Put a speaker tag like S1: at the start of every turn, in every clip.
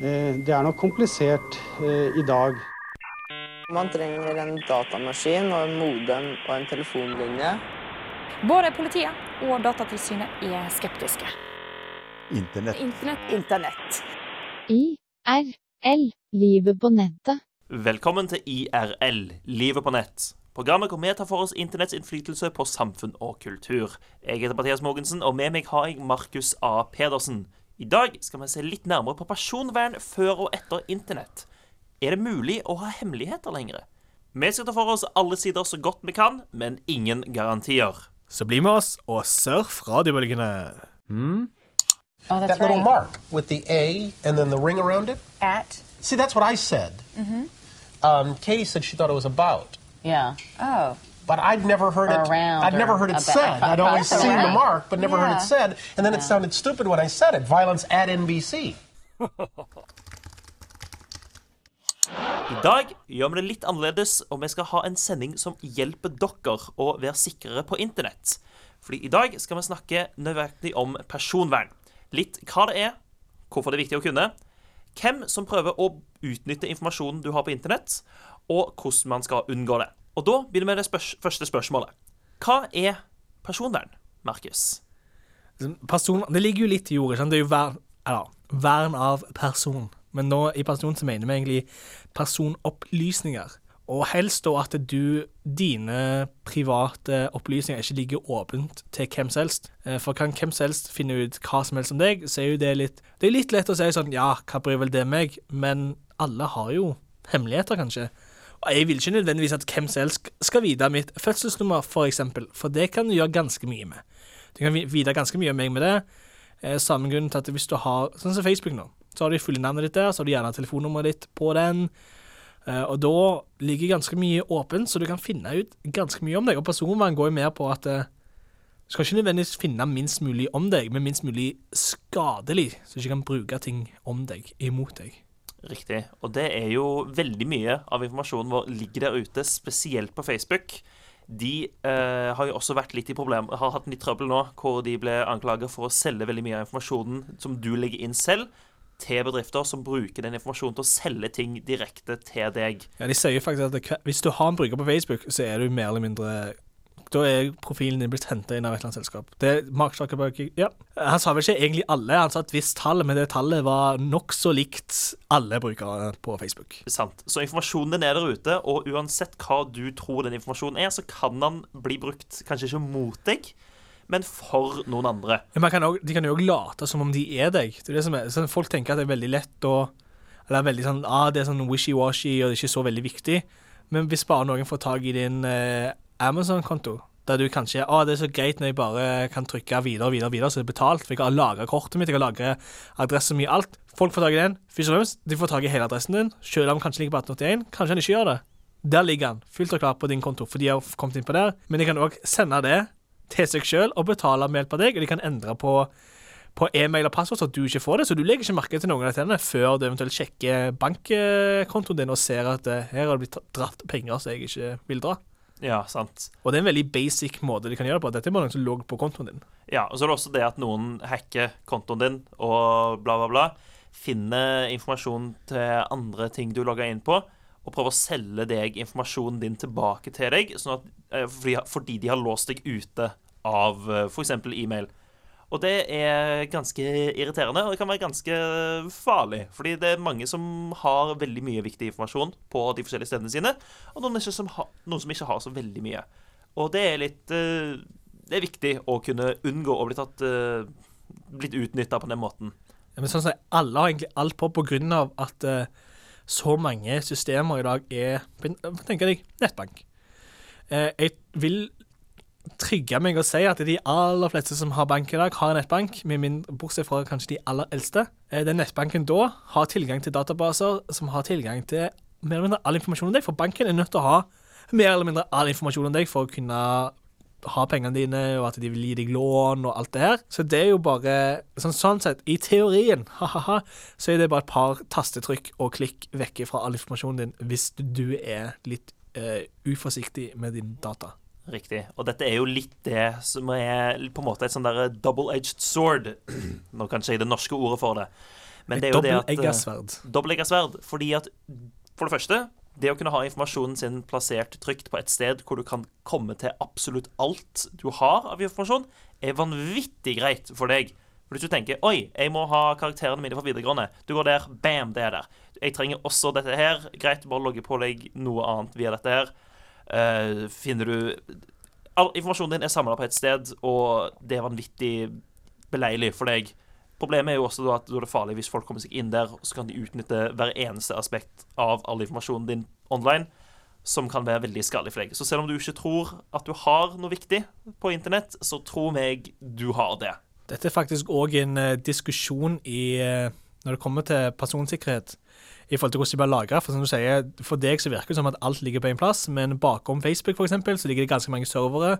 S1: Eh, Det er nok komplisert eh, i dag.
S2: Man trenger en datamaskin og en modem og en telefonlinje.
S3: Både politiet og Datatilsynet er skeptiske.
S4: Internett.
S3: Internett.
S2: Internett.
S5: IRL. Livet på nettet.
S6: Velkommen til IRL, livet på nett. Programmet hvor vi tar for oss internetts innflytelse på samfunn og kultur. Jeg heter Mathias Mogensen, og med meg har jeg Markus A. Pedersen. I dag skal vi se litt nærmere på personvern før og etter internett. Er det mulig å ha hemmeligheter lenger? Vi skal ta for oss alle sider så godt vi kan, men ingen garantier.
S7: Så bli med oss og surf radiobølgene.
S8: Oh, that's
S9: that little
S8: right.
S9: mark with the A and then the ring around it.
S8: At.
S9: See, that's what I said. Um, Katie said she thought it was about,
S8: Yeah. Oh.
S9: but I'd never heard
S8: Or
S9: it. I'd never heard it said. I'd always
S8: seen
S9: seen the mark, but never heard it said. And then it sounded stupid when I said it. Violence at NBC.
S6: I dag gjør vi det litt annerledes, og vi skal ha en sending som hjelper dere å være sikrere på internett. Fordi i dag skal vi snakke nøyaktig om personvern. Litt hva det er, hvorfor det er viktig å kunne, hvem som prøver å utnytte informasjonen du har på internett, og hvordan man skal unngå det. Og da begynner vi med det spørs første spørsmålet. Hva er personvern, Markus?
S7: Person, det ligger jo litt i jordet. Sant? Det er jo vern, eller, vern av person. Men nå i person så mener vi egentlig personopplysninger. Og helst da at du, dine private opplysninger ikke ligger åpent til hvem som helst. Eh, For kan hvem som helst finne ut hva som helst om deg, så er jo det litt Det er litt lett å si sånn Ja, hva bryr vel det meg? Men alle har jo hemmeligheter, kanskje. Og jeg vil ikke nødvendigvis at hvem som helst skal vite mitt fødselsnummer, for eksempel. For det kan du gjøre ganske mye med. Du kan vi- vite ganske mye om meg med det. Eh, samme grunn til at hvis du har Sånn som Facebook nå. Så har du fulle navnet ditt der, så har du gjerne telefonnummeret ditt på den. Eh, og da ligger ganske mye åpent, så du kan finne ut ganske mye om deg. Og personvern går jo mer på at eh, du skal ikke nødvendigvis finne minst mulig om deg, men minst mulig skadelig, så du ikke kan bruke ting om deg imot deg.
S6: Riktig. Og det er jo veldig mye av informasjonen vår ligger der ute, spesielt på Facebook. De eh, har jo også vært litt i problem, har hatt litt trøbbel nå, hvor de ble anklaget for å selge veldig mye av informasjonen som du legger inn selv, til bedrifter som bruker den informasjonen til å selge ting direkte til deg.
S7: Ja, De sier faktisk at det, hvis du har en bruker på Facebook, så er du mer eller mindre Da er profilen din blitt henta inn av et eller annet selskap. Det er Mark Zuckerberg Ja. Han sa vel ikke egentlig alle, han sa et visst tall, men det tallet var nokså likt alle brukere på Facebook.
S6: Sant. Så informasjonen din er der ute, og uansett hva du tror den informasjonen er, så kan den bli brukt kanskje ikke mot deg, men for noen andre.
S7: Ja, man kan også, de kan jo òg late som om de er deg. Det er det som er, sånn, folk tenker at det er veldig lett å Eller veldig sånn ah, det er sånn wishy-washy og det er ikke så veldig viktig. Men hvis bare noen får tak i din eh, Amazon-konto, der du kanskje Å, det er så greit når jeg bare kan trykke videre og videre, videre, så det er betalt, for jeg har lagra kortet mitt, jeg har lagra adressen mye, alt. Folk får tak i den. Først og fremst, de får tak i hele adressen din, selv om kanskje ligger på 1881. Kanskje han ikke gjør det. Der ligger han, fullt og klart på din konto, for de har kommet inn på der. Men de kan òg sende det til seg sjøl og betale med hjelp av deg, og de kan endre på, på e-mail og passord så du ikke får det. Så du legger ikke merke til noen av dette før du eventuelt sjekker bankkontoen din og ser at eh, her har det blitt dratt penger som jeg ikke vil dra.
S6: Ja, sant.
S7: Og det er en veldig basic måte de kan gjøre det på. Dette er bare noe som lå på kontoen din.
S6: Ja, og så er det også det at noen hacker kontoen din og bla, bla, bla. Finner informasjon til andre ting du logger inn på, og prøver å selge deg informasjonen din tilbake til deg, sånn at, eh, fordi, fordi de har låst deg ute av f.eks. e-mail. Og det er ganske irriterende, og det kan være ganske farlig. Fordi det er mange som har veldig mye viktig informasjon på de forskjellige stedene sine, og noen, som, har, noen som ikke har så veldig mye. Og det er litt eh, Det er viktig å kunne unngå å bli tatt uh, blitt utnytta på den måten.
S7: Ja, men sånn at Alle har egentlig alt på på grunn av at eh, så mange systemer i dag er Tenk jeg? Nettbank. Eh, jeg vil trygge meg å si at de aller fleste som har bank i dag, har nettbank, med min, bortsett fra kanskje de aller eldste. Eh, den nettbanken da har tilgang til databaser som har tilgang til mer eller mindre all informasjon om deg, for banken er nødt til å ha mer eller mindre all informasjon om deg for å kunne ha pengene dine, og at de vil gi deg lån og alt det her. Så det er jo bare sånn, sånn sett, i teorien, ha-ha-ha, så er det bare et par tastetrykk og klikk vekk fra all informasjonen din hvis du er litt eh, uforsiktig med din data.
S6: Riktig. Og dette er jo litt det som er på en måte et sånn der double-edged sword. Nå kan ikke jeg det norske ordet for det. Men det er jo det at
S7: Dobbeltegga sverd.
S6: Dobbeltegga sverd. Fordi at for det første det å kunne ha informasjonen sin plassert trygt på et sted hvor du kan komme til absolutt alt du har av informasjon, er vanvittig greit for deg. For Hvis du tenker oi, jeg må ha karakterene mine fra videregående. Du går der, bam, det er der. Jeg trenger også dette her. Greit, bare logge på deg noe annet via dette her. Eh, finner du All informasjonen din er samla på et sted, og det er vanvittig beleilig for deg. Problemet er jo også at da er det farlig hvis folk kommer seg inn der, så kan de utnytte hver eneste aspekt av all informasjonen din online, som kan være veldig skadelig for deg. Så selv om du ikke tror at du har noe viktig på internett, så tro meg, du har det.
S7: Dette er faktisk òg en eh, diskusjon i eh, når det kommer til personsikkerhet. I forhold til hvordan de blir lagra. For som du sier, for deg så virker det som at alt ligger på én plass, men bakom Facebook for eksempel, så ligger det ganske mange servere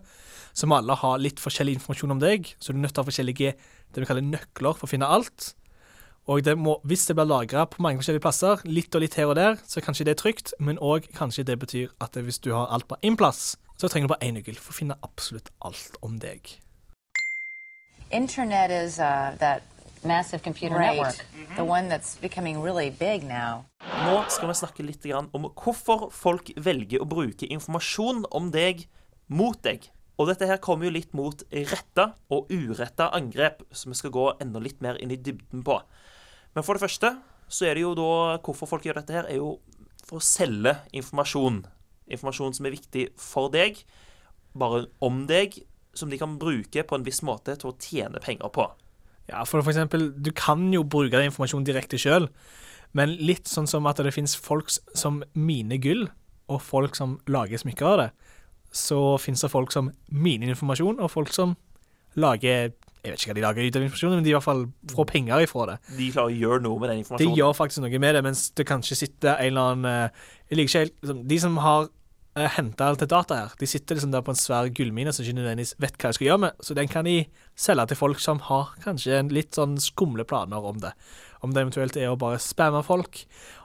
S7: som alle har litt forskjellig informasjon om deg. Så du er nødt til å ha forskjellige det vi kaller nøkler for å finne alt. Og det må, hvis det blir lagra på mange forskjellige plasser, litt og litt her og der, så kanskje det er trygt, men òg kanskje det betyr at hvis du har alt på én plass, så trenger du bare én nøkkel for å finne absolutt alt om deg.
S8: Internet is uh,
S10: Massive computer
S8: right,
S10: network.
S8: the one that's becoming really big now.
S6: Nå skal vi snakke litt om hvorfor folk velger å bruke informasjon om deg mot deg. Og dette her kommer jo litt mot retta og uretta angrep, som vi skal gå enda litt mer inn i dybden på. Men for det første så er det jo da Hvorfor folk gjør dette her, er jo for å selge informasjon. Informasjon som er viktig for deg, bare om deg, som de kan bruke på en viss måte til å tjene penger på.
S7: Ja, for for eksempel, du kan jo bruke den informasjonen direkte sjøl, men litt sånn som at det fins folk som miner gull, og folk som lager smykker av det, så fins det folk som miner informasjon, og folk som lager Jeg vet ikke hva de lager ut av informasjonen, men de i hvert fall får penger ifra det.
S6: De klarer å gjøre noe med den informasjonen?
S7: De gjør faktisk noe med det, mens det kanskje sitter en eller annen eh, Jeg liker ikke helt liksom, De som har uh, henta alt det data her, de sitter liksom der på en svær gullmine som ikke nødvendigvis vet hva de skal gjøre med, så den kan de selge til folk som har kanskje en litt sånn skumle planer om det. Om det eventuelt er å bare spamme folk,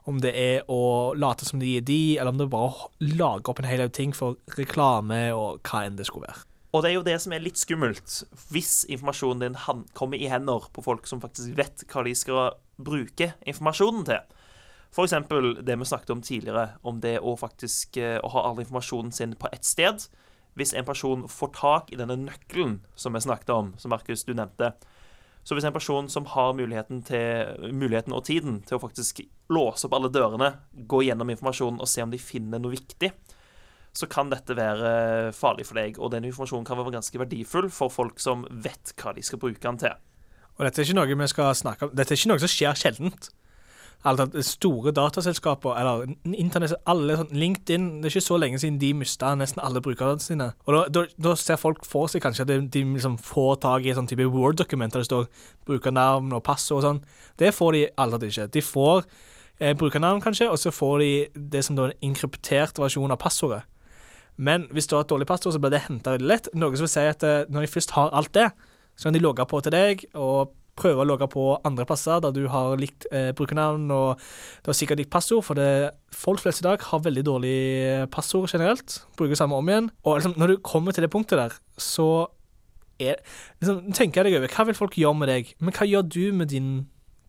S7: om det er å late som de er de, eller om det er bare å lage opp en hel haug ting for reklame og hva enn det skulle være.
S6: Og det er jo det som er litt skummelt, hvis informasjonen din kommer i hender på folk som faktisk vet hva de skal bruke informasjonen til. Eksempel det vi snakket om tidligere, om det å faktisk eh, å ha all informasjonen sin på ett sted. Hvis en person får tak i denne nøkkelen som vi snakket om, som Markus du nevnte, så hvis en person som har muligheten, til, muligheten og tiden til å faktisk låse opp alle dørene, gå gjennom informasjonen og se om de finner noe viktig, så kan dette være farlig for deg. Og den informasjonen kan være ganske verdifull for folk som vet hva de skal bruke den til.
S7: Og dette er ikke noe vi skal snakke om Dette er ikke noe som skjer sjeldent. Altså Store dataselskaper, eller internett, alle sånn LinkedIn Det er ikke så lenge siden de mista nesten alle brukerne sine. Og da, da, da ser folk for seg kanskje at de, de liksom får tak i sånn type Word-dokument der det står brukernavn og passord og sånn. Det får de aldri ikke. De får eh, brukernavn, kanskje, og så får de det som da er en inkryptert versjon av passordet. Men hvis du har et dårlig passord, så blir det henta veldig lett. Noe som vil si at eh, når de først har alt det, så kan de logge på til deg og prøve å logge på andre plasser der du har likt eh, brukernavn og du har sikkert likt passord, for det, folk flest i dag har veldig dårlig passord generelt. Bruker samme om igjen. Og liksom, når du kommer til det punktet der, så er liksom, tenker jeg deg over hva vil folk gjøre med deg, men hva gjør du med din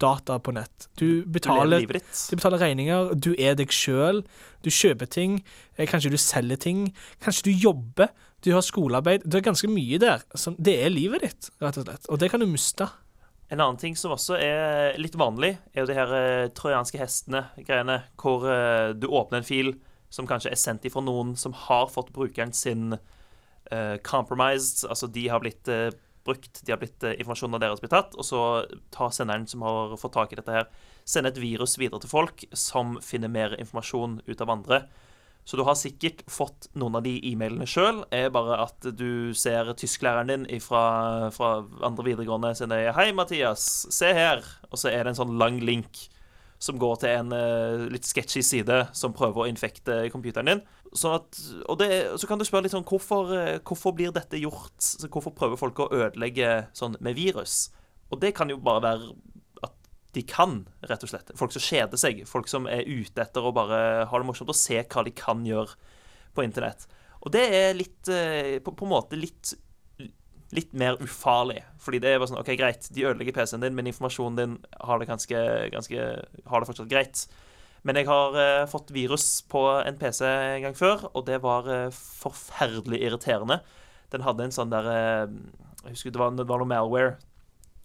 S7: data på nett? Du betaler
S6: du,
S7: du betaler regninger, du er deg sjøl, du kjøper ting, eh, kanskje du selger ting, kanskje du jobber, du har skolearbeid. Det er ganske mye der. Det er livet ditt, rett og slett. Og det kan du miste.
S6: En annen ting som også er litt vanlig, er jo de her eh, trojanske hestene-greiene, hvor eh, du åpner en fil som kanskje er sendt ifra noen som har fått brukeren sin uh, compromised, altså de har blitt uh, brukt, de har blitt, uh, informasjonen deres blitt tatt, og så tar senderen som har fått tak i dette her, sender et virus videre til folk som finner mer informasjon ut av andre. Så du har sikkert fått noen av de e-mailene sjøl, er bare at du ser tysklæreren din fra, fra andre videregående sender 'Hei, Mathias, se her', og så er det en sånn lang link som går til en uh, litt sketchy side som prøver å infekte computeren din. Sånn at, og det, så kan du spørre litt sånn hvorfor, eh, hvorfor blir dette gjort? Så Hvorfor prøver folk å ødelegge sånn med virus? Og det kan jo bare være de kan, rett og slett. Folk som kjeder seg. Folk som er ute etter å bare ha det morsomt og se hva de kan gjøre på internett. Og det er litt eh, på, på en måte litt litt mer ufarlig. Fordi det er bare sånn OK, greit, de ødelegger PC-en din, men informasjonen din har det ganske, ganske Har det fortsatt greit. Men jeg har uh, fått virus på en PC en gang før, og det var uh, forferdelig irriterende. Den hadde en sånn der uh, Jeg husker det var, det var noe malware.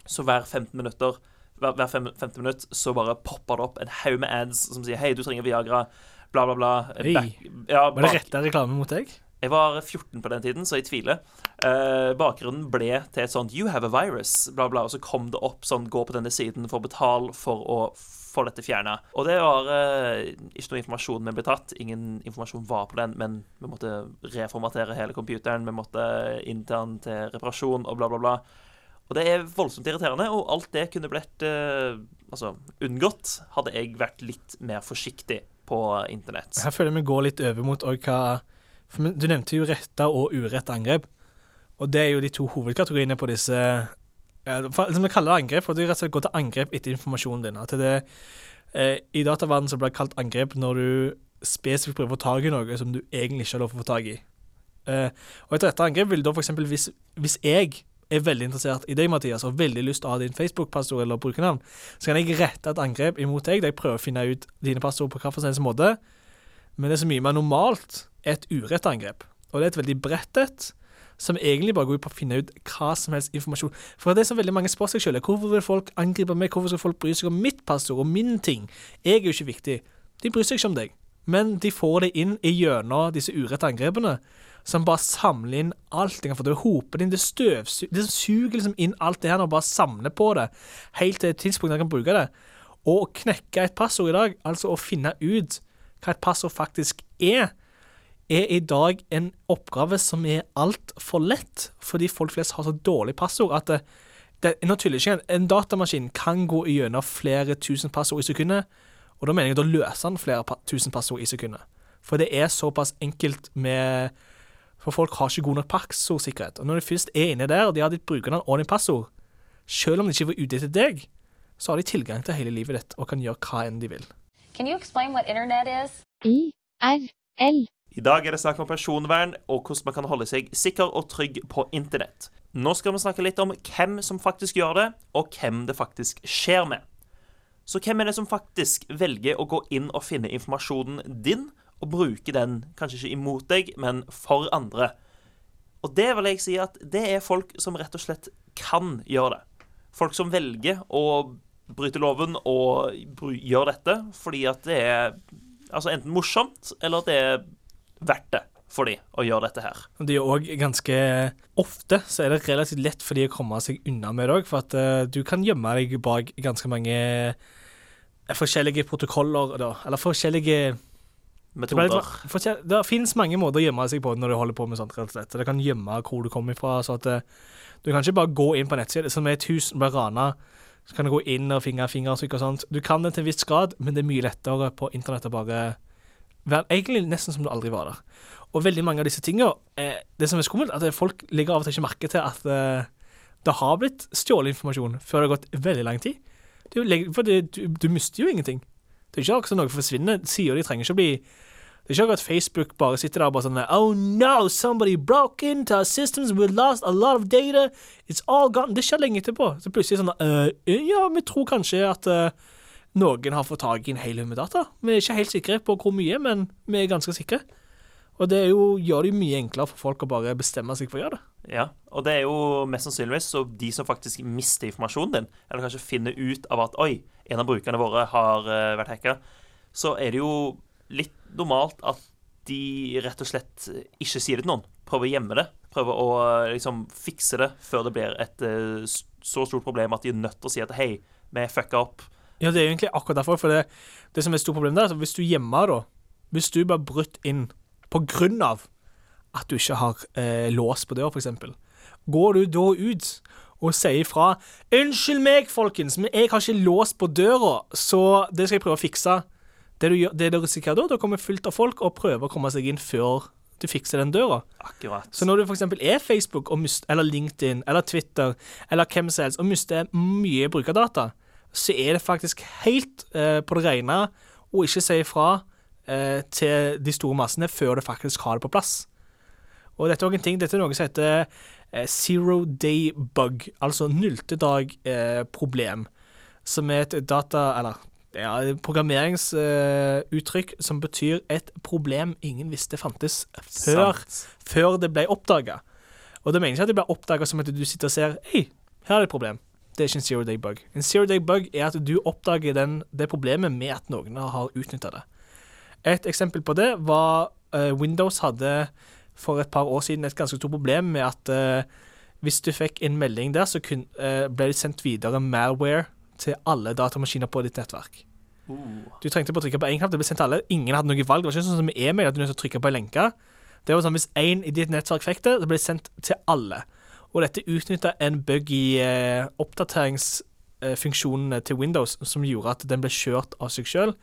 S6: Så hver 15 minutter hver, hver fem, 50 minutt så bare popper det opp en haug med ads som sier 'Hei, du trenger Viagra', bla, bla, bla.
S7: Hey.
S6: Back- ja,
S7: Var det retta reklame mot deg?
S6: jeg var 14 på den tiden, så jeg tviler. Eh, bakgrunnen ble til et sånt 'You have a virus', bla, bla, og så kom det opp sånn 'Gå på denne siden for å betale for å få dette fjerna'. Og det var eh, ikke noe informasjon vi ble tatt. Ingen informasjon var på den, men vi måtte reformatere hele computeren. Vi måtte inn til den til reparasjon og bla, bla, bla. Og det er voldsomt irriterende, og alt det kunne blitt eh, altså, unngått hadde jeg vært litt mer forsiktig på internett.
S7: Her føler jeg vi går litt over mot hva for Du nevnte jo retta og uretta angrep. Og det er jo de to hovedkategoriene på disse Som vi kaller det angrep, for det rett og slett går til angrep etter informasjonen din. At det, eh, I dataverdenen blir det kalt angrep når du spesifikt prøver å få tak i noe som du egentlig ikke har lov til å få tak i. Eh, og et retta angrep vil da f.eks. Hvis, hvis jeg er veldig interessert i deg, Mathias, og veldig lyst til å ha din Facebook-passord eller brukernavn, så kan jeg rette et angrep imot deg der jeg prøver å finne ut dine passord på hvilken helst måte. Men det er så mye mer normalt er et urett angrep. Og det er et veldig bredt et, som egentlig bare går ut på å finne ut hva som helst informasjon. For det som veldig mange spør seg selv, er hvorfor vil folk angripe meg, hvorfor skal folk bry seg om mitt passord og min ting? Jeg er jo ikke viktig. De bryr seg ikke om deg. Men de får det inn gjennom disse urette angrepene, som bare samler inn alt. de kan få Det hoper inn, det støvsuger Det suger liksom inn alt det her og bare samler på det, helt til et tidspunkt der kan bruke det. Og å knekke et passord i dag, altså å finne ut hva et passord faktisk er, er i dag en oppgave som er altfor lett, fordi folk flest har så dårlig passord at det, det, nå tuller ikke, en datamaskin kan gå gjennom flere tusen passord i sekundet, og da mener jeg da løser den flere tusen passord i sekundet. For det er såpass enkelt med For folk har ikke god nok passordsikkerhet. Og når de først er inne der, og de har ditt brukernavn og ditt passord, selv om de ikke var ute etter deg, så har de tilgang til hele livet ditt og kan gjøre hva enn de vil.
S8: Can you explain what internet is?
S5: I R L
S6: I dag er det snakk om personvern og hvordan man kan holde seg sikker og trygg på internett. Nå skal vi snakke litt om hvem som faktisk gjør det, og hvem det faktisk skjer med. Så hvem er det som faktisk velger å gå inn og finne informasjonen din, og bruke den kanskje ikke imot deg, men for andre? Og det vil jeg si at det er folk som rett og slett kan gjøre det. Folk som velger å bryte loven og gjøre gjør dette fordi at det er altså enten morsomt, eller at det er verdt det for de å gjøre dette her.
S7: Det er òg ganske ofte så er det relativt lett for de å komme seg unna med det òg, for at uh, du kan gjemme deg bak ganske mange eh, forskjellige protokoller, da, eller forskjellige
S6: Metoder.
S7: Det, det finnes mange måter å gjemme seg på når du holder på med sånt. rett og slett. Det kan gjemme hvor du kommer fra. så at eh, Du kan ikke bare gå inn på nettsida. som er et hus og blir rana. Så kan du gå inn og finne fingeravtrykk og sånt. Du kan det til en viss grad, men det er mye lettere på internett å bare være egentlig nesten som du aldri var der. Og veldig mange av disse tingene eh, Det som er skummelt, er at folk legger av og til ikke merke til at eh, det har blitt stjålet informasjon før det har gått veldig lang tid. Legg- for du, du mister jo ingenting. Det er ikke akkurat som noe forsvinner. Sider de trenger ikke å bli Det er ikke akkurat Facebook bare sitter der og bare sånn Oh no, somebody broke into our systems, we lost a lot of data. It's all gone. Det skjer lenge etterpå. Så plutselig sånn uh, Ja, vi tror kanskje at uh, noen har fått tak i en hel haug med data. Vi er ikke helt sikre på hvor mye, men vi er ganske sikre. Og det jo, gjør det jo mye enklere for folk å bare bestemme seg for å gjøre det.
S6: Ja, og det er jo mest sannsynligvis så de som faktisk mister informasjonen din, eller kanskje finner ut av at oi, en av brukerne våre har vært hacka, så er det jo litt normalt at de rett og slett ikke sier det til noen. Prøver å gjemme det. Prøver å eh, liksom fikse det før det blir et eh, så stort problem at de er nødt til å si at hei, vi fucka opp.
S7: Ja, det er egentlig akkurat derfor. For det, det som er et stort problem der, er at hvis du gjemmer da Hvis du bare brutt inn på grunn av at du ikke har eh, lås på døra, f.eks., går du da ut og sier ifra 'Unnskyld meg, folkens, men jeg har ikke lås på døra, så det skal jeg prøve å fikse'. Det du, gjør, det du risikerer da, da kommer fullt av folk og prøver å komme seg inn før du fikser den døra.
S6: Akkurat.
S7: Så når du f.eks. er Facebook mist, eller LinkedIn eller Twitter eller hvem som helst og mister mye brukerdata, så er det faktisk helt eh, på det rene å ikke si ifra eh, til de store massene før du faktisk har det på plass. Og dette er en ting, dette er noe som heter eh, zero day bug, altså nulltedag-problem, som er et data... Eller ja, programmeringsuttrykk som betyr et problem ingen visste fantes før, før det ble oppdaga. Og det mener ikke at det blir oppdaga som at du sitter og ser Hei, her er det et problem. Det er ikke en zero day bug. En zero day bug er at du oppdager den, det problemet med at noen har utnytta det. Et eksempel på det var uh, Windows hadde for et par år siden et ganske stort problem med at uh, hvis du fikk en melding der, så kun, eh, ble det sendt videre malware til alle datamaskiner på ditt nettverk. Du trengte bare å trykke på én knapp, det ble sendt til alle. Ingen hadde noe valg. Det var ikke sånn som med e-mail, at du nødt til å trykke på en lenke. Det var sånn Hvis én i ditt nettverk fikk det, det ble sendt til alle. Og dette utnytta en bug i eh, oppdateringsfunksjonene til Windows som gjorde at den ble kjørt av seg sjøl.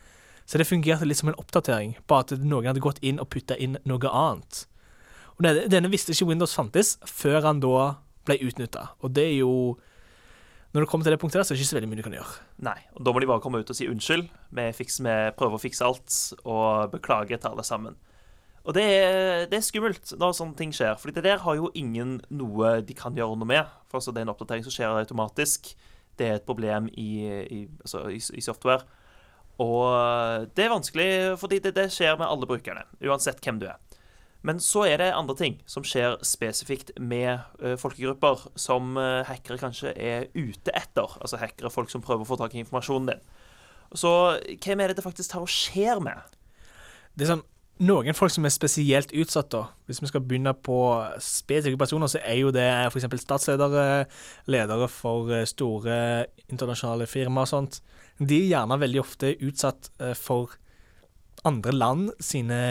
S7: Så det fungerte litt som en oppdatering, bare at noen hadde gått inn og putta inn noe annet. Og denne, denne visste ikke Windows fantes før han da ble utnytta. Og det er jo Når det kommer til det punktet der, så er det ikke så veldig mye du kan gjøre.
S6: Nei, og da må de bare komme ut og si unnskyld. Vi, fikser, vi prøver å fikse alt, og beklager til alle sammen. Og det er, det er skummelt når sånne ting skjer, for det der har jo ingen noe de kan gjøre noe med. For altså, det er en oppdatering som skjer automatisk. Det er et problem i, i, altså, i, i software. Og det er vanskelig, fordi det, det skjer med alle brukerne, uansett hvem du er. Men så er det andre ting som skjer spesifikt med uh, folkegrupper som uh, hackere kanskje er ute etter. Altså hackere, folk som prøver å få tak i informasjonen din. Så hvem er det det faktisk tar og skjer med?
S7: det er sånn, noen folk som er spesielt utsatt, da. Hvis vi skal begynne på spesifikke personer, så er jo det f.eks. statsledere, ledere for eh, store internasjonale firmaer og sånt. De er gjerne veldig ofte utsatt eh, for andre land sine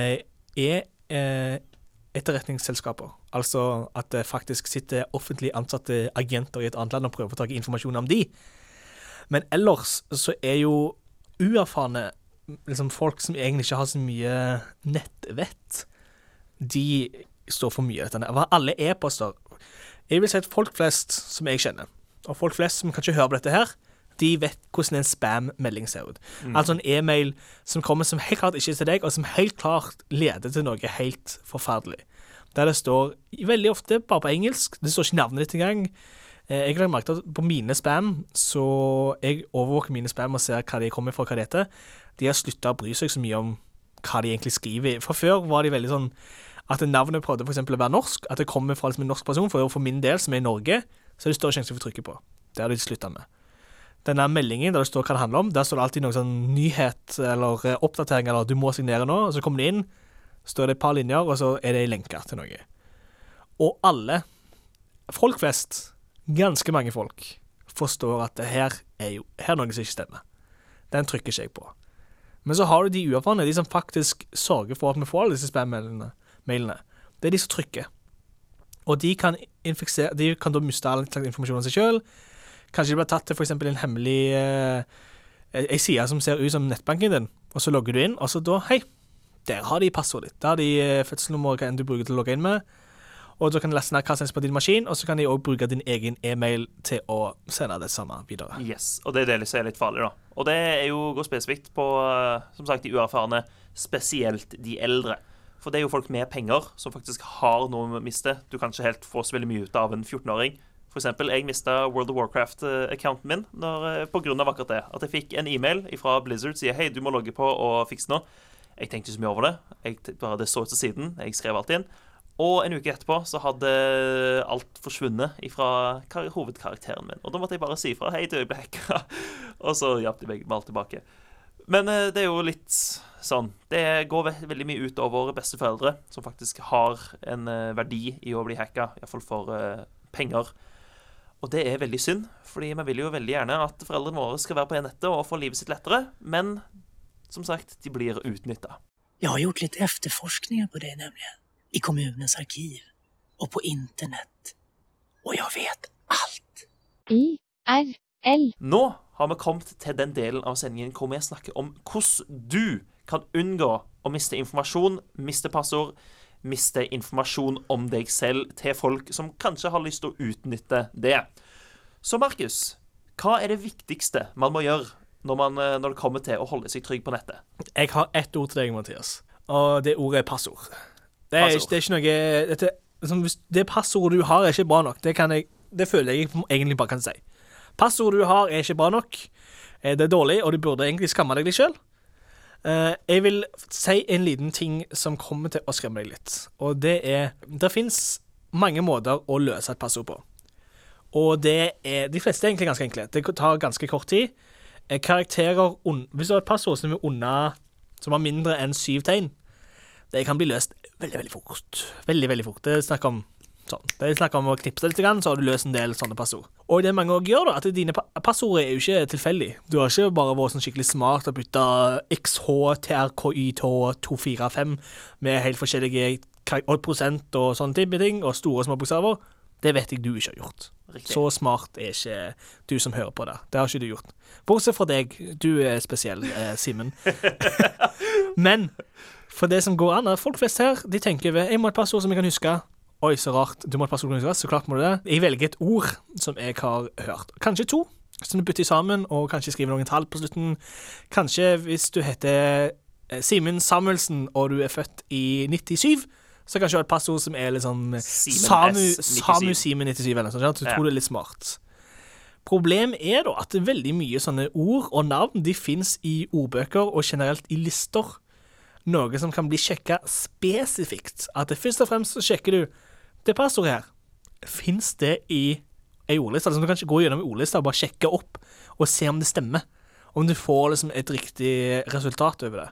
S7: e-etterretningsselskaper. Altså at det faktisk sitter offentlig ansatte agenter i et annet land og prøver å i informasjon om de. Men ellers så er jo uerfarne liksom folk som egentlig ikke har så mye nettvett, de står for mye av dette. Hva alle e-poster Jeg vil si at folk flest som jeg kjenner, og folk flest som kanskje hører på dette her, de vet hvordan en spam-melding ser ut. Altså en e-mail som kommer som helt klart ikke er til deg, og som helt klart leder til noe helt forferdelig. Der det står veldig ofte bare på engelsk, det står ikke navnet ditt engang. Eh, Jeg har merket at på mine spam, så jeg overvåker mine spam og ser hva de kommer fra, hva det heter. De har slutta å bry seg så mye om hva de egentlig skriver. Fra før var de veldig sånn at navnet prøvde for eksempel å være norsk, at det kommer fra liksom en norsk person. For, for min del, som er i Norge, så er det større sjanse for å trykke på. Det har de slutta med. Denne meldingen der det står hva det handler om, der står det alltid noe sånn nyhet eller eh, oppdatering eller 'du må signere nå', og så kommer det inn, står det et par linjer, og så er det ei lenke til noe. Og alle, folk flest, ganske mange folk, forstår at det her er jo her er noe som ikke stemmer. Den trykker ikke jeg på. Men så har du de uerfarne, de som faktisk sørger for at vi får alle disse spam-mailene. Det er de som trykker. Og de kan, de kan da miste all slags informasjon om seg sjøl. Kanskje de blir tatt til f.eks. en hemmelig eh, ei side som ser ut som nettbanken din, og så logger du inn, og så da Hei, der har de passordet ditt. Der har de eh, fødselsnummeret hva enn du bruker til å logge inn med. Og da kan de laste ned hva som helst på din maskin, og så kan de òg bruke din egen e-mail til å sende det samme videre.
S6: Yes, og det er det som er litt farlig, da. Og det er jo går spesifikt på, eh, som sagt, de uerfarne, spesielt de eldre. For det er jo folk med penger som faktisk har noe å miste. Du kan ikke helt få så veldig mye ut av en 14-åring. For eksempel, jeg mista World of Warcraft-accounten min når, eh, på grunn av akkurat det. At jeg fikk en e-mail fra Blizzard sier hei, du må logge på og fikse noe. Jeg tenkte ikke så mye over det. Jeg bare Det så ut til siden. Jeg skrev alt inn. Og en uke etterpå så hadde alt forsvunnet fra hovedkarakteren min. Og da måtte jeg bare si ifra. Hei, du, jeg ble hacka. Og så hjalp de meg med alt tilbake. Men eh, det er jo litt sånn Det går veldig mye ut over besteforeldre, som faktisk har en eh, verdi i å bli hacka, iallfall for penger. Og det er veldig synd, fordi vi vil jo veldig gjerne at foreldrene våre skal være på e-nettet og få livet sitt lettere, men som sagt, de blir utnytta.
S10: Jeg har gjort litt etterforskninger på det, nemlig. I kommunens arkiv. Og på internett. Og jeg vet alt.
S5: I R L.
S6: Nå har vi kommet til den delen av sendingen hvor vi snakker om hvordan du kan unngå å miste informasjon, miste passord, miste informasjon om deg selv til folk som kanskje har lyst til å utnytte det. Så Markus, hva er det viktigste man må gjøre når, man, eh, når det kommer til å holde seg trygg på nettet?
S7: Jeg har ett ord til deg, Mathias, og det ordet er passord. Det er,
S6: Passord.
S7: det er ikke noe dette, liksom, Det passordet du har, er ikke bra nok. Det, kan jeg, det føler jeg egentlig bare kan si. Passordet du har, er ikke bra nok. Eh, Det er dårlig, og du burde egentlig skamme deg litt sjøl. Jeg vil si en liten ting som kommer til å skremme deg litt, og det er Det fins mange måter å løse et passord på. Og det er De fleste er egentlig ganske enkle. Det tar ganske kort tid. Eh, Karakterer Hvis du har et passord som er unna Som har mindre enn syv tegn, det kan bli løst veldig, veldig fort. Veldig, veldig fort. Det er snakk om sånn. Det er snakk om å knipse litt, så har du løst en del sånne passord. Og det mange også gjør, da, at dine pa passord er jo ikke tilfeldig. Du har ikke bare vært sånn skikkelig smart og bytta XHTRKYT245 med helt forskjellige prosent og sånne type ting, og store og små bokstaver. Det vet jeg du ikke har gjort.
S6: Riktig.
S7: Så smart er ikke du som hører på det. Det har ikke du gjort. Bortsett fra deg. Du er spesiell, eh, Simen. Men for det som går an, er folk flest her de tenker ved, jeg må ha et passord som jeg kan huske. Oi, så rart. Du må ha et passord som du kan huske. Så klart må du det. Jeg velger et ord som jeg har hørt. Kanskje to, som du bytter sammen, og kanskje skriver noen tall på slutten. Kanskje hvis du heter eh, Simen Samuelsen, og du er født i 97, så kanskje du har et passord som er sånn Samu, Samu Simen 97, eller noe sånt. Så du tror det er litt smart. Problemet er da at veldig mye sånne ord og navn de fins i ordbøker og generelt i lister. Noe som kan bli sjekka spesifikt. At det først og fremst så sjekker du det passordet her. Fins det i ei ordliste? Altså, du kan ikke gå gjennom ordlista og bare sjekke opp og se om det stemmer. Om du får liksom et riktig resultat over det.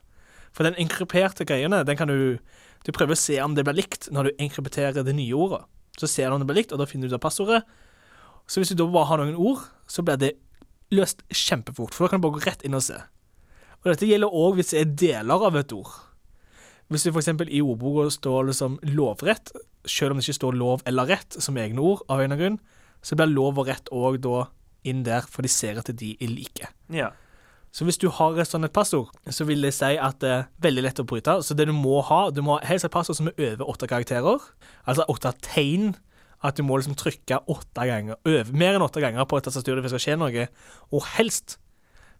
S7: For den inkryperte greiene, den kan du Du prøver å se om det blir likt når du inkrypterer det nye ordet. Så ser du om det blir likt, og da finner du ut av passordet. Så hvis du da bare har noen ord, så blir det løst kjempefort, for da kan du bare gå rett inn og se. Og dette gjelder òg hvis det er deler av et ord. Hvis det f.eks. i ordboka står liksom lovrett, selv om det ikke står lov eller rett som egne ord, av en grunn, så blir lov og rett òg da inn der, for de ser at de er like.
S6: Ja.
S7: Så hvis du har et sånt et passord, så vil det si at det er veldig lett å bryte. Så det du må ha, du må ha helst et passord som er over åtte karakterer, altså åtte tegn. At du må liksom trykke åtte ganger, øve, mer enn åtte ganger på et tastatur hvis det skal skje noe. Og helst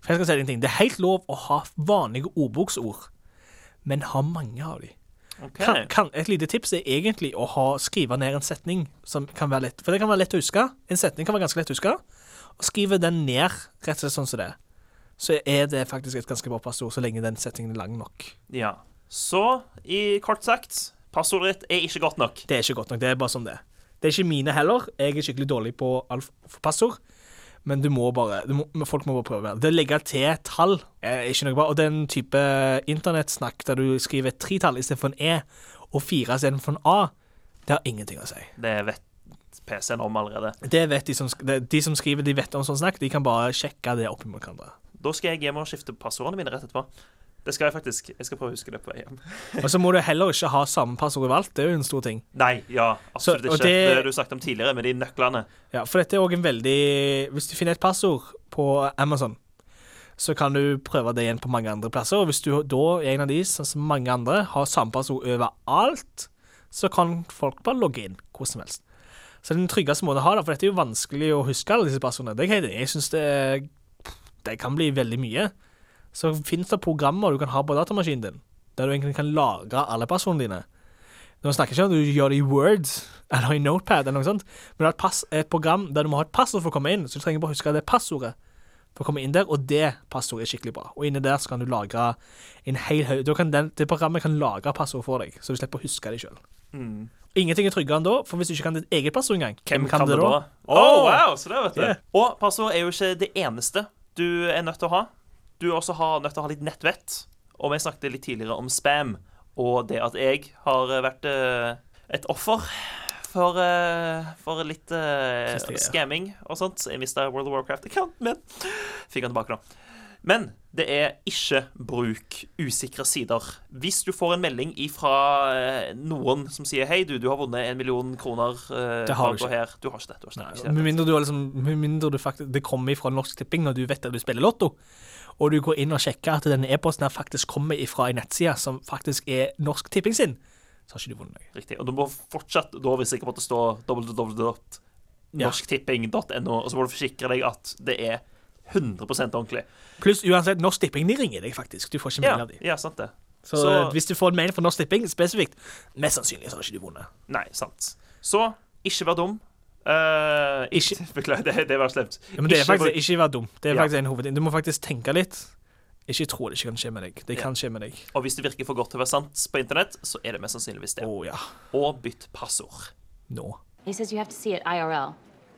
S7: For jeg skal si en ting, det er helt lov å ha vanlige ordboksord, men ha mange av de.
S6: OK.
S7: Kan, kan, et lite tips er egentlig å ha, skrive ned en setning som kan være lett For det kan være lett å huske. En setning kan være ganske lett å huske. Og skrive den ned rett og slett sånn som det. Så er det faktisk et ganske bra passord, så lenge den setningen er lang nok.
S6: Ja. Så, i kort sagt, passordet ditt er ikke godt nok.
S7: Det er ikke godt nok. Det er bare som det er. Det er ikke mine heller. Jeg er skikkelig dårlig på alf passord. Men du må bare, du må, folk må bare prøve. Det å legge til tall er ikke noe bra. Og den type internettsnakk der du skriver tre tall istedenfor en E, og fire istedenfor en A, det har ingenting å si.
S6: Det vet PC-en om allerede.
S7: Det vet de som, de som skriver de vet om sånn snakk, de kan bare sjekke det opp mot hverandre.
S6: Da skal jeg hjem og skifte passordene mine rett etterpå. Det skal jeg faktisk. Jeg skal prøve å huske det på vei hjem.
S7: Og så må du heller ikke ha samme passord overalt. Det er jo en stor ting.
S6: Nei, ja, absolutt
S7: Så-
S6: ikke. Det,
S7: det-
S6: har du sagt om tidligere, med de nøklene.
S7: Ja, for dette er òg en veldig Hvis du finner et passord på Amazon, så kan du prøve det igjen på mange andre plasser. Og hvis du da er en av de, sånn som mange andre, har samme passord overalt, så kan folk bare logge inn hvor som helst. Så det er den tryggeste måten å ha det, for dette er jo vanskelig å huske alle disse passordene. Det. Jeg synes det, det kan bli veldig mye. Så finnes det programmer du kan ha på datamaskinen din, der du egentlig kan lagre alle passordene dine. Nå snakker jeg ikke om du gjør det i Word eller i Notepad, eller noe sånt, men det er et, program der du må ha et passord for å komme inn, så du trenger bare huske det passordet for å komme inn der, og det passordet er skikkelig bra. Og inni der så kan du lagre en hel haug da kan Det programmet kan lagre passord for deg, så du slipper å huske det sjøl.
S6: Mm.
S7: Ingenting er tryggere enn da, for hvis du ikke kan ditt eget passord engang, hvem, kan, det da?
S6: Å, wow, så det vet du.
S7: Yeah.
S6: Og passord er jo ikke det eneste du er nødt til å ha. Du også har nødt til å ha litt nettvett. Og vi snakket litt tidligere om spam, og det at jeg har vært eh, et offer for, eh, for litt
S7: uh,
S6: scamming og sånt. Jeg mista World of Warcraft-accounten min. Fikk den tilbake nå. Men det er ikke bruk usikre sider. Hvis du får en melding fra noen som sier hei, du, du har vunnet en million kroner uh,
S7: Det har du ikke.
S6: her. Du har ikke det. Du har ikke det.
S7: Med mindre, du har liksom, mindre du faktisk, det kommer fra Norsk Tipping når du vet at du spiller Lotto, og du går inn og sjekker at denne e-posten faktisk kommer fra en nettside som faktisk er Norsk Tipping sin, så har ikke du vunnet noe.
S6: Riktig. Og du må fortsatt da hvis ikke måtte stå www.norsktipping.no, og så må du forsikre deg at det er 100 ordentlig.
S7: Pluss uansett, Norsk Tipping de ringer deg faktisk. Du får ikke
S6: Ja,
S7: av dem.
S6: ja, sant det.
S7: Så,
S6: Så-
S7: hvis du får en mail fra Norsk Tipping spesifikt, mest sannsynlig så har ikke du vunnet.
S6: Nei, sant. Så ikke vær dum. Eh, ikke, Beklager, det, det var slemt.
S7: Ja, men det er faktisk ikke være dum. Det er
S6: Ja.
S7: faktisk en hovedting. Du må faktisk tenke litt. Ikke tro det ikke kan skje med deg. Det kan skje med deg.
S6: Og hvis det virker for godt til å være sant på internett, så er det mest sannsynligvis det.
S7: Oh, ja.
S6: Og bytt passord.
S7: Nå.
S8: He says you have to see it IRL.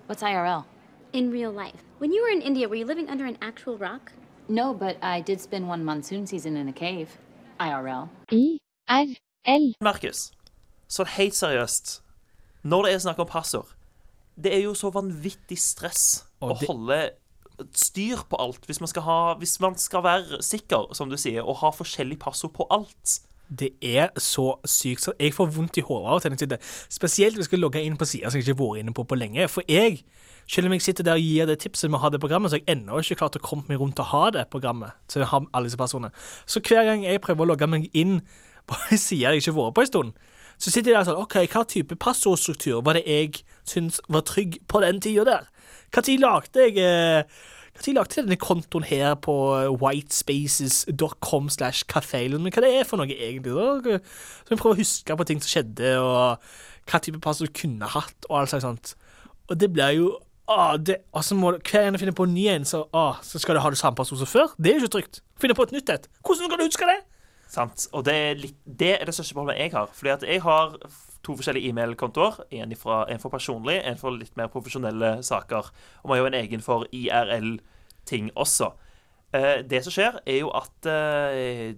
S8: What's IRL?
S11: In real life. When you were in India, were you living under an actual rock?
S8: No, but I did spend one monsoon season in a cave. IRL.
S5: IRL.
S6: Markus, sånn helt seriøst, når det er snakk om passord Det er jo så vanvittig stress
S7: Og
S6: å
S7: det-
S6: holde styr på alt hvis man, skal ha, hvis man skal være sikker, som du sier, og ha forskjellig passord på alt.
S7: Det er så sykt. Så jeg får vondt i hodet av å til. jeg Spesielt hvis jeg skal logge inn på sider som jeg ikke har vært inne på på lenge. For jeg, selv om jeg sitter der og gir det tipset med å ha det programmet, så har jeg ennå ikke klart å komme meg rundt til å ha det programmet. Så jeg har alle disse personene. Så hver gang jeg prøver å logge meg inn på side jeg ikke har vært på en stund, så sitter jeg der sånn OK, hva type passordstruktur var det jeg syns var trygg på den tida der? Når lagde jeg eh, Når lagde jeg denne kontoen her på whitespaces.com slash kafé? Men hva det er for noe egentlig? da? Så vi prøver å huske på ting som skjedde, og hva type passord du kunne hatt, og alt slags sånt. Og det blir jo ah, det, altså må, Hver gang du finner på en ny en, så, ah, så skal du ha det samme passord som før. Det er jo ikke trygt. Finne på et nytt et. Hvordan kan du huske det?
S6: Sant? Og det er, litt, det er det største problemet jeg har. Fordi at jeg har to forskjellige e-mailkontoer. En, en for personlig, en for litt mer profesjonelle saker. Og vi har jo en egen for IRL-ting også. Eh, det som skjer, er jo at eh,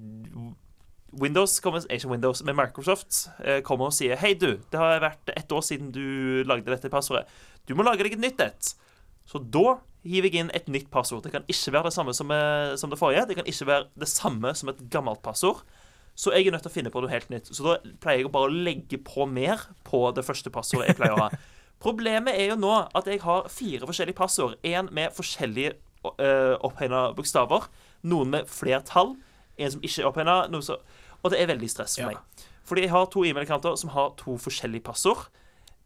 S6: Windows, kommer, ikke Windows, men Microsoft eh, kommer og sier Hei, du, det har vært ett år siden du lagde dette passordet. Du må lage deg et nytt et. Så da hiver jeg inn et nytt passord. Det kan ikke være det samme som, eh, som det forrige. Det kan ikke være det samme som et gammelt passord. Så jeg er nødt til å finne på noe helt nytt. Så da pleier jeg bare å legge på mer på det første passordet jeg pleier å ha. Problemet er jo nå at jeg har fire forskjellige passord. En med forskjellige uh, opphegna bokstaver. Noen med flere tall. En som ikke er opphegna. Og det er veldig stress for
S7: Ja.
S6: meg. Fordi jeg har to e-mail-kanter som har to forskjellige passord.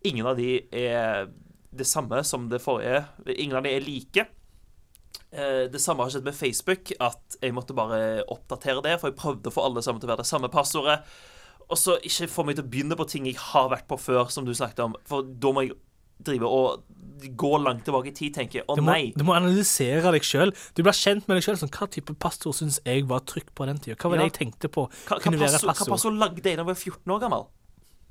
S6: Ingen av de er det samme som det forrige. De er like. Eh, Det samme har skjedd med Facebook, at jeg måtte bare oppdatere det, for jeg prøvde å få alle sammen til å være det samme passordet. Og så ikke få meg til å begynne på ting jeg har vært på før, som du snakket om. For da må jeg drive og gå langt tilbake i tid, tenker jeg. Å
S7: Du må,
S6: nei.
S7: du må analysere deg sjøl. Du blir kjent med deg sjøl. Sånn, hva type passord syns jeg var trygt på den tida? Hva var
S6: Ja.
S7: det jeg tenkte på?
S6: Hva, hva, passord, hva
S7: passord
S6: lagde jeg da jeg var 14 år gammel?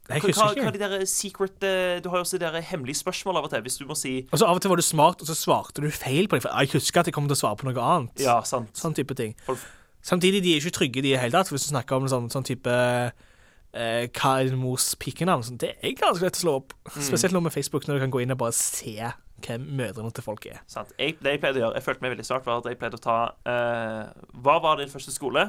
S7: Jeg husker
S6: hva,
S7: ikke.
S6: hva er de der secret eh, Du har jo også de der hemmelige spørsmål av og til, hvis du må si
S7: Og så Av og til var du smart, og så svarte du feil på det. For jeg husker at jeg kom til å svare på noe annet.
S6: Ja, sant.
S7: Sånn type ting.
S6: For-
S7: Samtidig, de er ikke trygge, de i hele tatt. Hvis du snakker om sånn, sånn type eh, Hva er din mors pikenavn? Sånn, det er ganske lett å slå opp.
S6: Mm.
S7: Spesielt nå med Facebook, når du kan gå inn og bare se hvem mødrene til folk er.
S6: Sant. Jeg, det jeg pleide å gjøre, jeg følte meg veldig svart var at jeg pleide å ta eh, Hva var din første skole?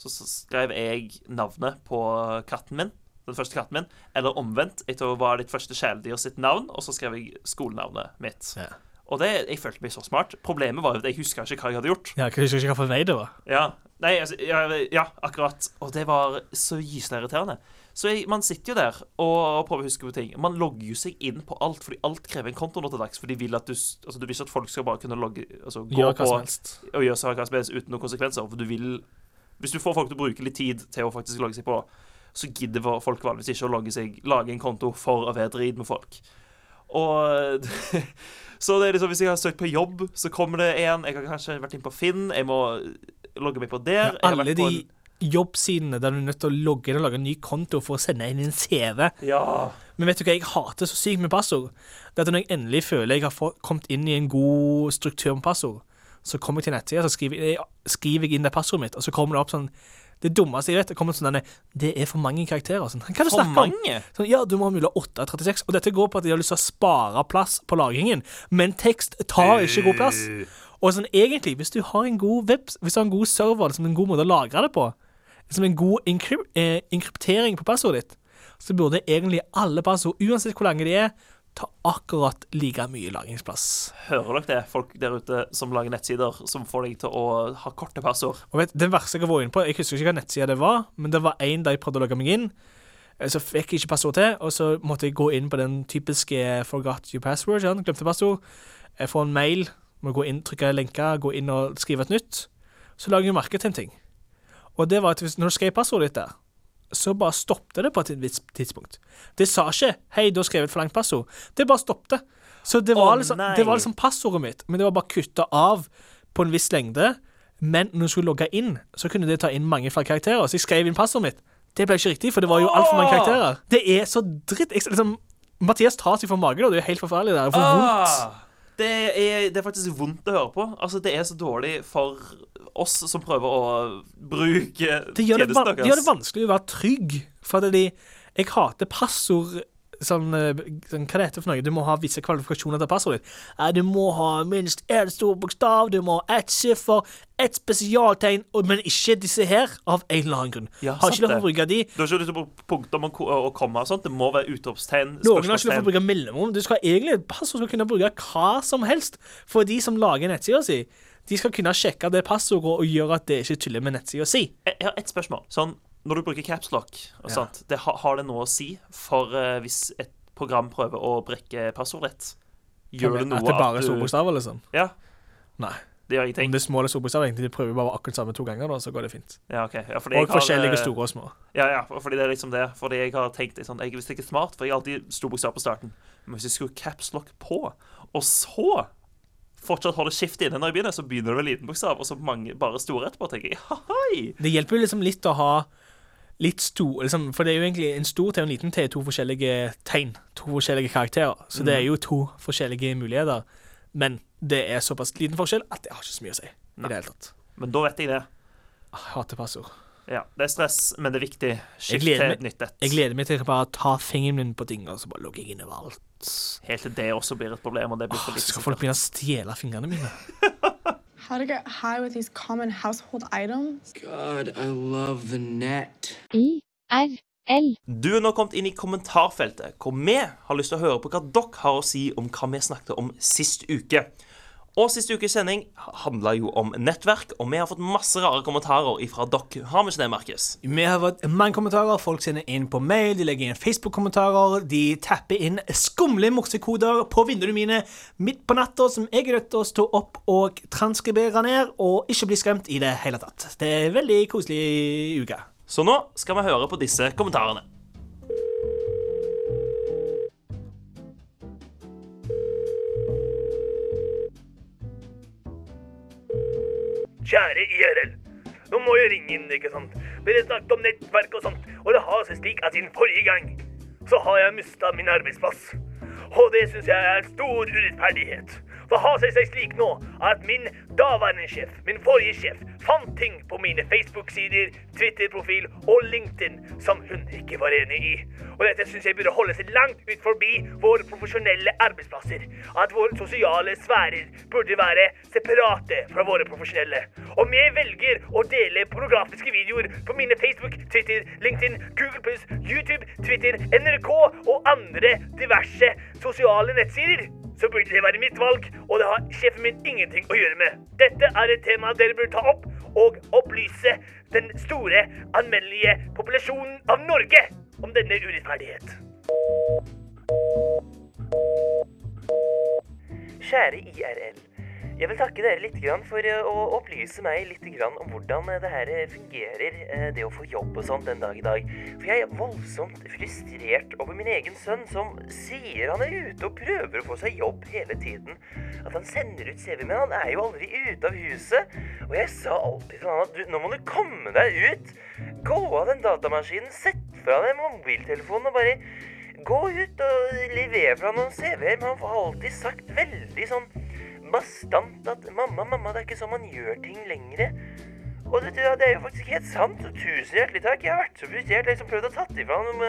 S6: Så, så skrev jeg navnet på katten min. Den første katten min. Eller omvendt. Jeg tror hva er ditt første kjæledyr sitt navn, og så skrev jeg skolenavnet mitt.
S7: Ja.
S6: Og det, jeg følte meg så smart. Problemet var jo at jeg huska ikke hva jeg hadde gjort.
S7: Ja, jeg husker ikke hva for vei det var.
S6: Ja, Nei, altså, ja, ja, akkurat. Og det var så gyselig irriterende. Så jeg, man sitter jo der og, prøver å huske på ting. Man logger jo seg inn på alt, fordi alt krever en konto nå til dags. For de vil at du, altså, du vil ikke at folk skal bare kunne logge altså, gå
S7: Gjøre hva
S6: på
S7: som helst.
S6: og gjøre hva som helst uten noen konsekvenser. For du vil Hvis du får folk til å bruke litt tid til å faktisk logge seg på, så gidder folk vanligvis ikke å logge seg, lage en konto for å være drit med folk. Og Så det er liksom, hvis jeg har søkt på jobb, så kommer det en Jeg har kanskje vært inne på Finn, jeg må logge meg på der.
S7: Ja, alle de jobbsidene der du er nødt til å logge inn og lage en ny konto for å sende inn en CV.
S6: Ja.
S7: Men vet du hva jeg hater så sykt med passord? Det er at når jeg endelig føler jeg har kommet inn i en god struktur med passord, så kommer jeg til nettsida, så skriver jeg, skriver jeg inn det passordet mitt, og så kommer det opp sånn Det dummeste jeg vet, det kommer sånn denne, Det er for mange karakterer. Sånn. Hva du
S6: For mange?
S7: Sånn, ja, du må ha mulig 8 av 36. Og dette går på at de har lyst til å spare plass på lagringen, men tekst tar ikke god plass. Og sånn egentlig, hvis du har en god web, hvis du har en god server, liksom en god måte å lagre det på, som en god inkryp, eh, inkryptering på passordet ditt, så burde egentlig alle passord, uansett hvor lange de er, ta akkurat like mye lagringsplass.
S6: Hører dere det, folk der ute som lager nettsider som får deg til å ha korte passord?
S7: Og vet, Den verste jeg har vært inne på, jeg husker ikke hva nettsida det var, men det var en der jeg prøvde å logge meg inn. eh, Så fikk jeg ikke passord til, og så måtte jeg gå inn på den typiske 'forgot your password'. Ja, glemte passord. Jeg får en mail, må gå inn, trykke lenka, gå inn og skrive et nytt. Så lager jeg merke til en ting. Og det var at hvis, når du skrev passordet ditt der, så bare stoppet det på et visst tidspunkt. Det sa ikke 'hei, du har skrevet for langt passord'. Det bare stoppet. Så det var,
S6: oh,
S7: liksom, det var liksom passordet mitt, men det var bare kutta av på en viss lengde. Men når du skulle logge inn, så kunne det ta inn mange flere karakterer. Så jeg skrev inn passordet mitt. Det ble ikke riktig, for det var jo altfor mange karakterer. Det er så dritt. Jeg, liksom, Mathias tar seg for magen, og det er jo helt forferdelig. Det er for vondt.
S6: Ah, det, er, det er faktisk vondt å høre på. Altså, Det er så dårlig for oss som prøver å bruke
S7: Det gjør det,
S6: tjenesten
S7: van det gjør det vanskelig å være trygg. For det de, jeg hater passord sånn, eh, sånn, Hva det heter for noe? Du må ha visse kvalifikasjoner til passordet ditt. Du må ha minst én stor bokstav, du må ha ett siffer, ett spesialtegn, men ikke disse her, av en eller annen grunn.
S6: Ja,
S7: har ikke lov til å bruke de.
S6: Du har ikke lyst til å bruke punktum og, ko- og komma og sånt. Det må være utropstegn,
S7: Noen har ikke lov til å bruke mellomrom. Du skal egentlig, passord skal kunne bruke hva som helst. For de som lager nettsida si, de skal kunne sjekke det passordet og gjøre at det ikke tuller med nettsida si.
S6: Jeg har ett spørsmål. Sånn, når du bruker capslock, og
S7: Ja.
S6: det, har- det noe å si for uh, hvis et program prøver å brekke passordet ditt? Gjør det noe
S7: At det bare er
S6: du-
S7: storbokstaver, liksom?
S6: Ja.
S7: Nei.
S6: Det gjør ingenting.
S7: Om det er små eller store bokstaver, egentlig. De prøver bare akkurat samme to ganger, da, så går det fint.
S6: Ja, ok. Ja, fordi
S7: Og
S6: har,
S7: forskjellige
S6: eh,
S7: store og små.
S6: Ja, ja, fordi det er liksom det. Fordi jeg har tenkt sånn, jeg, Hvis ikke er smart, for jeg har alltid stor bokstav på starten Men hvis jeg skulle capslock på, og så fortsatt holde skift inne når jeg begynner, så begynner det med liten bokstav, og så mange bare store etterpå, tenker jeg. Hei!
S7: Det hjelper jo liksom litt å ha litt stor liksom, For det er jo egentlig en stor til og en liten til er to forskjellige tegn. To forskjellige karakterer. Så det er jo to forskjellige muligheter. Men det er såpass liten forskjell at det har ikke så mye å si. i det hele tatt.
S6: Men da vet jeg det.
S7: Jeg hater passord.
S6: Ja, Det er stress, men det er viktig. Skift til et nytt et.
S7: jeg gleder meg til å bare ta fingeren min på ting, og så bare logge inn overalt.
S6: Helt til det også blir et problem, og det blir for
S7: Åh,
S6: lite
S7: skal folk begynne å stjele fingrene mine?
S12: How to get high with these common household items?
S13: God, I love the net.
S5: I-R-L.
S6: Du er nå kommet inn i kommentarfeltet, hvor vi har lyst til å høre på hva dere har å si om hva vi snakket om sist uke. Og siste ukes sending handla jo om nettverk, og vi har fått masse rare kommentarer ifra dere. Har vi ikke det, Markus?
S7: Vi har fått mange kommentarer. Folk sender inn på mail, de legger inn Facebook-kommentarer. De tapper inn skumle morsekoder på vinduene mine midt på natta, som jeg er nødt til å stå opp og transkribere ned, og ikke bli skremt i det hele tatt. Det er en veldig koselig uke.
S6: Så nå skal vi høre på disse kommentarene.
S14: Kjære IRL. Nå må jeg ringe inn, ikke sant? Dere snakket om nettverk og sånt, og det har seg slik at siden forrige gang så har jeg mista min arbeidsplass. Og det syns jeg er stor urettferdighet. Det har seg seg slik nå at min daværende sjef, min forrige sjef, fant ting på mine Facebook-sider, Twitter-profil og LinkedIn som hun ikke var enig i. Og dette syns jeg burde holde seg langt ut forbi våre profesjonelle arbeidsplasser. At våre sosiale sfærer burde være separate fra våre profesjonelle. Om jeg velger å dele pornografiske videoer på mine Facebook, Twitter, LinkedIn, Google+, YouTube, Twitter, NRK og andre diverse sosiale nettsider, så burde det være mitt valg, og det har sjefen min ingenting å gjøre med. Dette er et tema dere bør ta opp og opplyse den store, anmeldelige populasjonen av Norge om denne urettferdighet.
S15: Kjære IRL. Jeg vil takke dere litt for eh, å opplyse meg litt om hvordan eh, det her eh, fungerer, det å få jobb og sånt den dag i dag. For jeg er voldsomt frustrert over min egen sønn, som sier han er ute og prøver å få seg jobb hele tiden. At han sender ut CV, men han er jo aldri ute av huset. Og jeg sa alltid til han at du, nå må du komme deg ut. Gå av den datamaskinen, sett fra deg mobiltelefonen og bare gå ut og levere fra noen CV-er. Men han får alltid sagt veldig sånn bastant at 'mamma, mamma, det er ikke sånn man gjør ting lenger'. Og det, det er jo faktisk helt sant. Tusen hjertelig takk. Jeg har vært så frustrert. Liksom prøvd å tatt ifra ham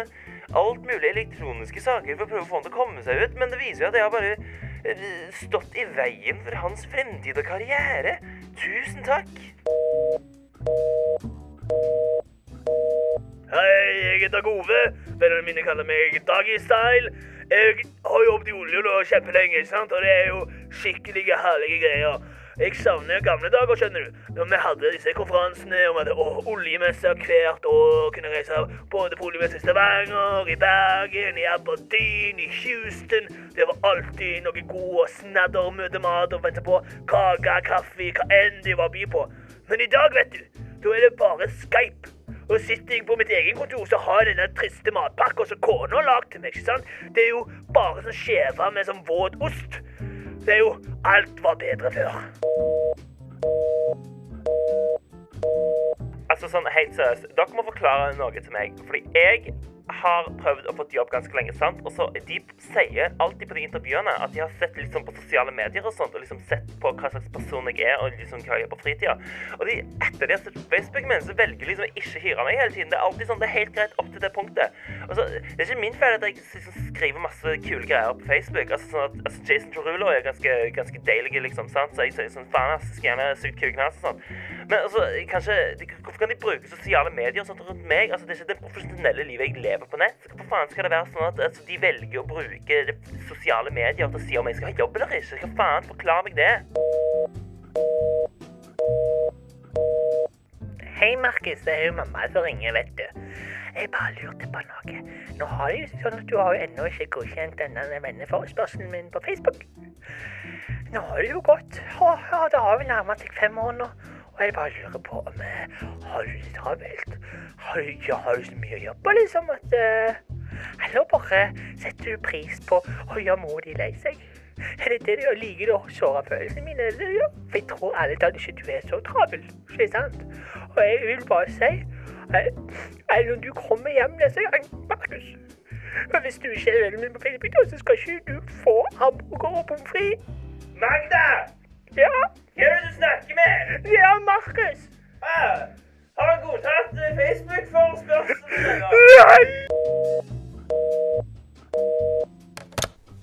S15: alt mulig elektroniske saker for å prøve å få han til å komme seg ut, men det viser jo at jeg har bare eh, stått i veien for hans fremtid og karriere. Tusen takk.
S14: Hei, jeg heter Gove. Vennene mine kaller meg Doggy Style. Jeg har jobbet i oljen og kjempelenge, sant? og det er jo skikkelige herlige greier. Jeg savner gamle dager, skjønner du. Når vi hadde disse konferansene om at å, oljemesser hvert år, kunne reise både på oljemesse i Stavanger, i Bergen, i Aberdeen, i Houston. Det var alltid noe god og snadder, møte mat og vente på kake, kaffe, hva enn det var å by på. Men i dag, vet du,
S16: Da er det bare Skype. Og sitter jeg på mitt egen kontor, så har jeg den triste matpakka som kona har lagd til meg. ikke sant? Det er jo bare sånn skjeva med sånn våt ost. Det er jo Alt var bedre før.
S15: Altså sånn, helt seriøst, dere må forklare noe til meg. Fordi jeg har prøvd å få jobb ganske lenge, sant? Og så De sier alltid på de intervjuene at de har sett sånn på sosiale medier og sånt, og liksom sett på hva slags person jeg er, og liksom hva jeg gjør på fritida. Og de, etter de har sett Facebooken min, så velger de liksom ikke hyre meg hele tiden. Det er alltid sånn, det er helt greit opp til det punktet. Og så, Det er ikke min feil at jeg liksom skriver masse kule greier på Facebook. Altså sånn at altså, Jason Derulo er ganske, ganske deilig, liksom, sant? Så jeg sier sånn, faen ass, skal gjerne sykt kuken hans og sånn. Men altså, kanskje, de, hvorfor kan de bruke sosiale medier og sånt rundt meg? Altså, Det er ikke det profesjonelle livet jeg lever på nett. Hvorfor faen skal det være sånn at altså, de velger å bruke det sosiale medier til å si om jeg skal ha jobb eller ikke? Hva faen? Forklar meg det.
S16: Hei, Markus. Det er jo mamma som ringer, vet du. Jeg bare lurte på noe. Nå har jeg jo sånn at Du har jo ennå ikke godkjent denne venneforespørselen min på Facebook. Nå har det jo gått ja, Det har vel nærmet seg fem år nå. Og jeg bare lurer på om eh, Har du det travelt? Har du, ja, så mye å jobbe, liksom, at uh, Eller bare setter du pris på å gjøre mor di lei seg? Er det det du liker å såre følelsene mine? er det? For jeg tror ærlig talt ikke du er så travel. Ikke sant? Og jeg vil bare si eh, eh, Når du kommer hjem neste gang, Markus og Hvis du ikke er vennen min på Facebook, så skal ikke du få hamburger og pommes frites. Magda! Ja? Hvem er det du snakker med? Det er Markus.
S15: Ah, har du godtatt eh, Facebook-forespørselen?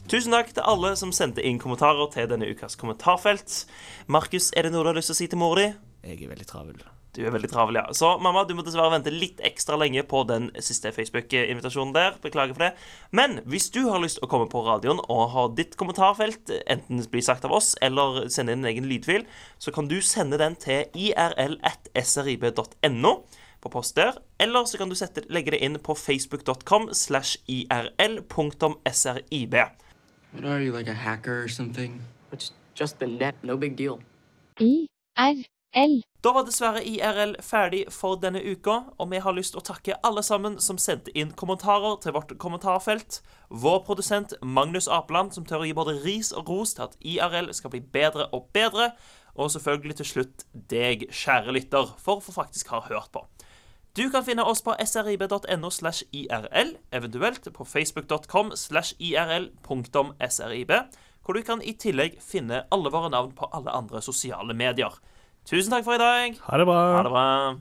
S6: Tusen takk til alle som sendte inn kommentarer til denne ukas kommentarfelt. Markus, er det noe du har lyst til å si til mora di?
S7: Jeg er veldig travel.
S6: Du er veldig travel, ja. Så mamma, du må dessverre vente litt ekstra lenge på den siste Facebook-invitasjonen der. Beklager for det. Men hvis du har lyst å komme på radioen og ha ditt kommentarfelt, enten bli sagt av oss eller sende inn en egen lydfil, så kan du sende den til irl.srib.no på post der. Eller så kan du sette, legge det inn på facebook.com slash irl.srib.
S13: What are you, like a hacker or something?
S17: It's just the net, no big deal.
S5: I-R-L.
S6: Da var dessverre IRL ferdig for denne uka, og vi har lyst å takke alle sammen som sendte inn kommentarer til vårt kommentarfelt. Vår produsent Magnus Apeland, som tør å gi både ris og ros til at IRL skal bli bedre og bedre. Og selvfølgelig til slutt deg, kjære lytter, for for faktisk har hørt på. Du kan finne oss på srib.no slash irl, eventuelt på facebook.com slash irl.srib, hvor du kan i tillegg finne alle våre navn på alle andre sosiale medier. Tusen takk for i dag.
S7: Ha det bra.
S6: Ha det bra.